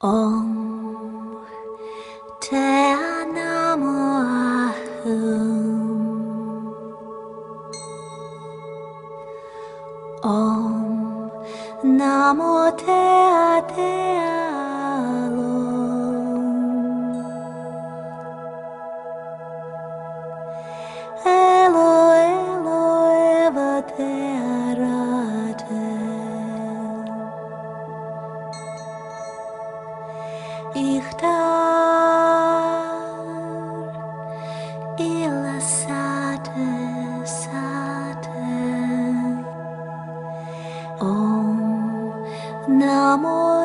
哦。Namo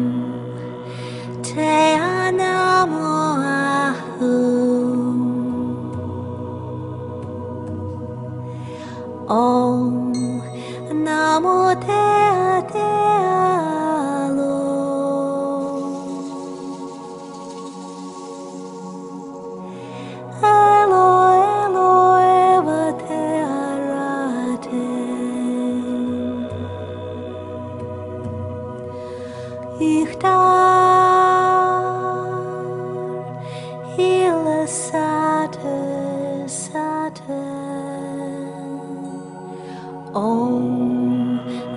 Amo te a te alo. Elo elo eva te arate. Ihtar ila sate. Om.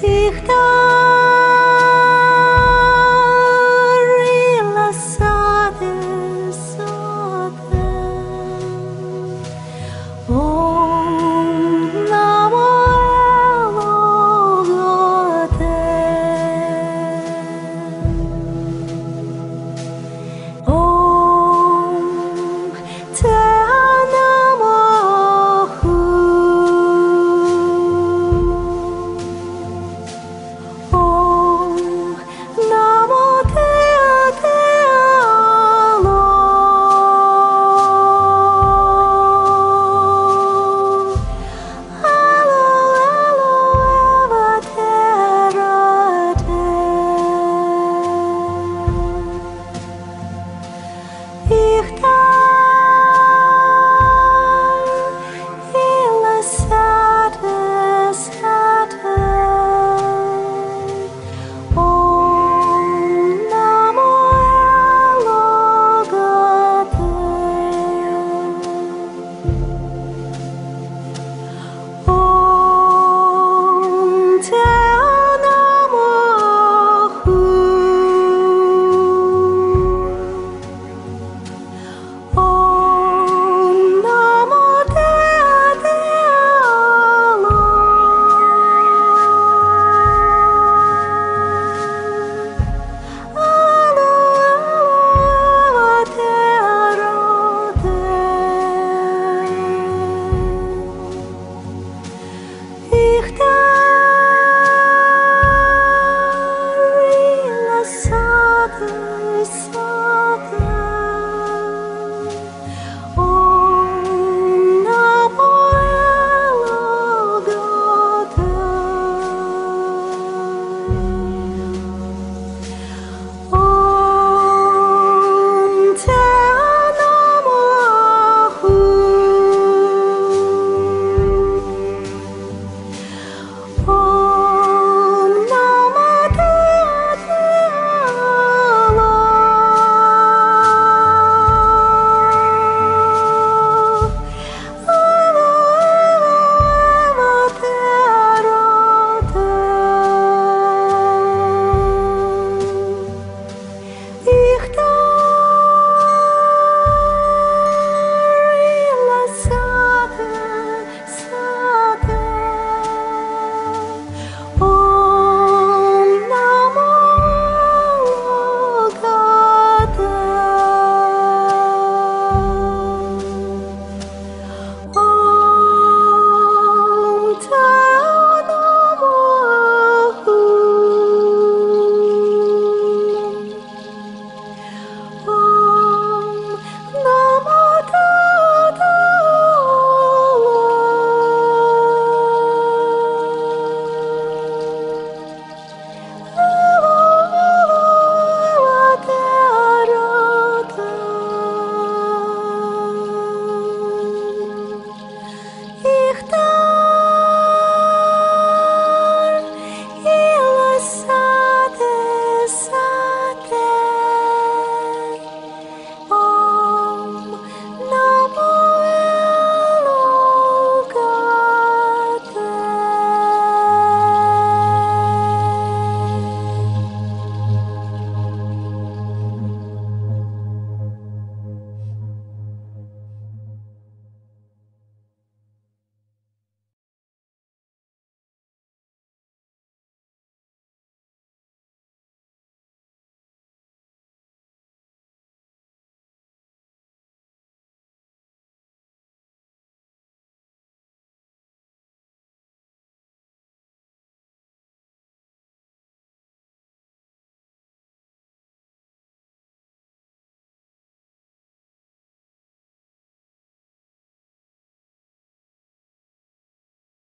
Ήχτα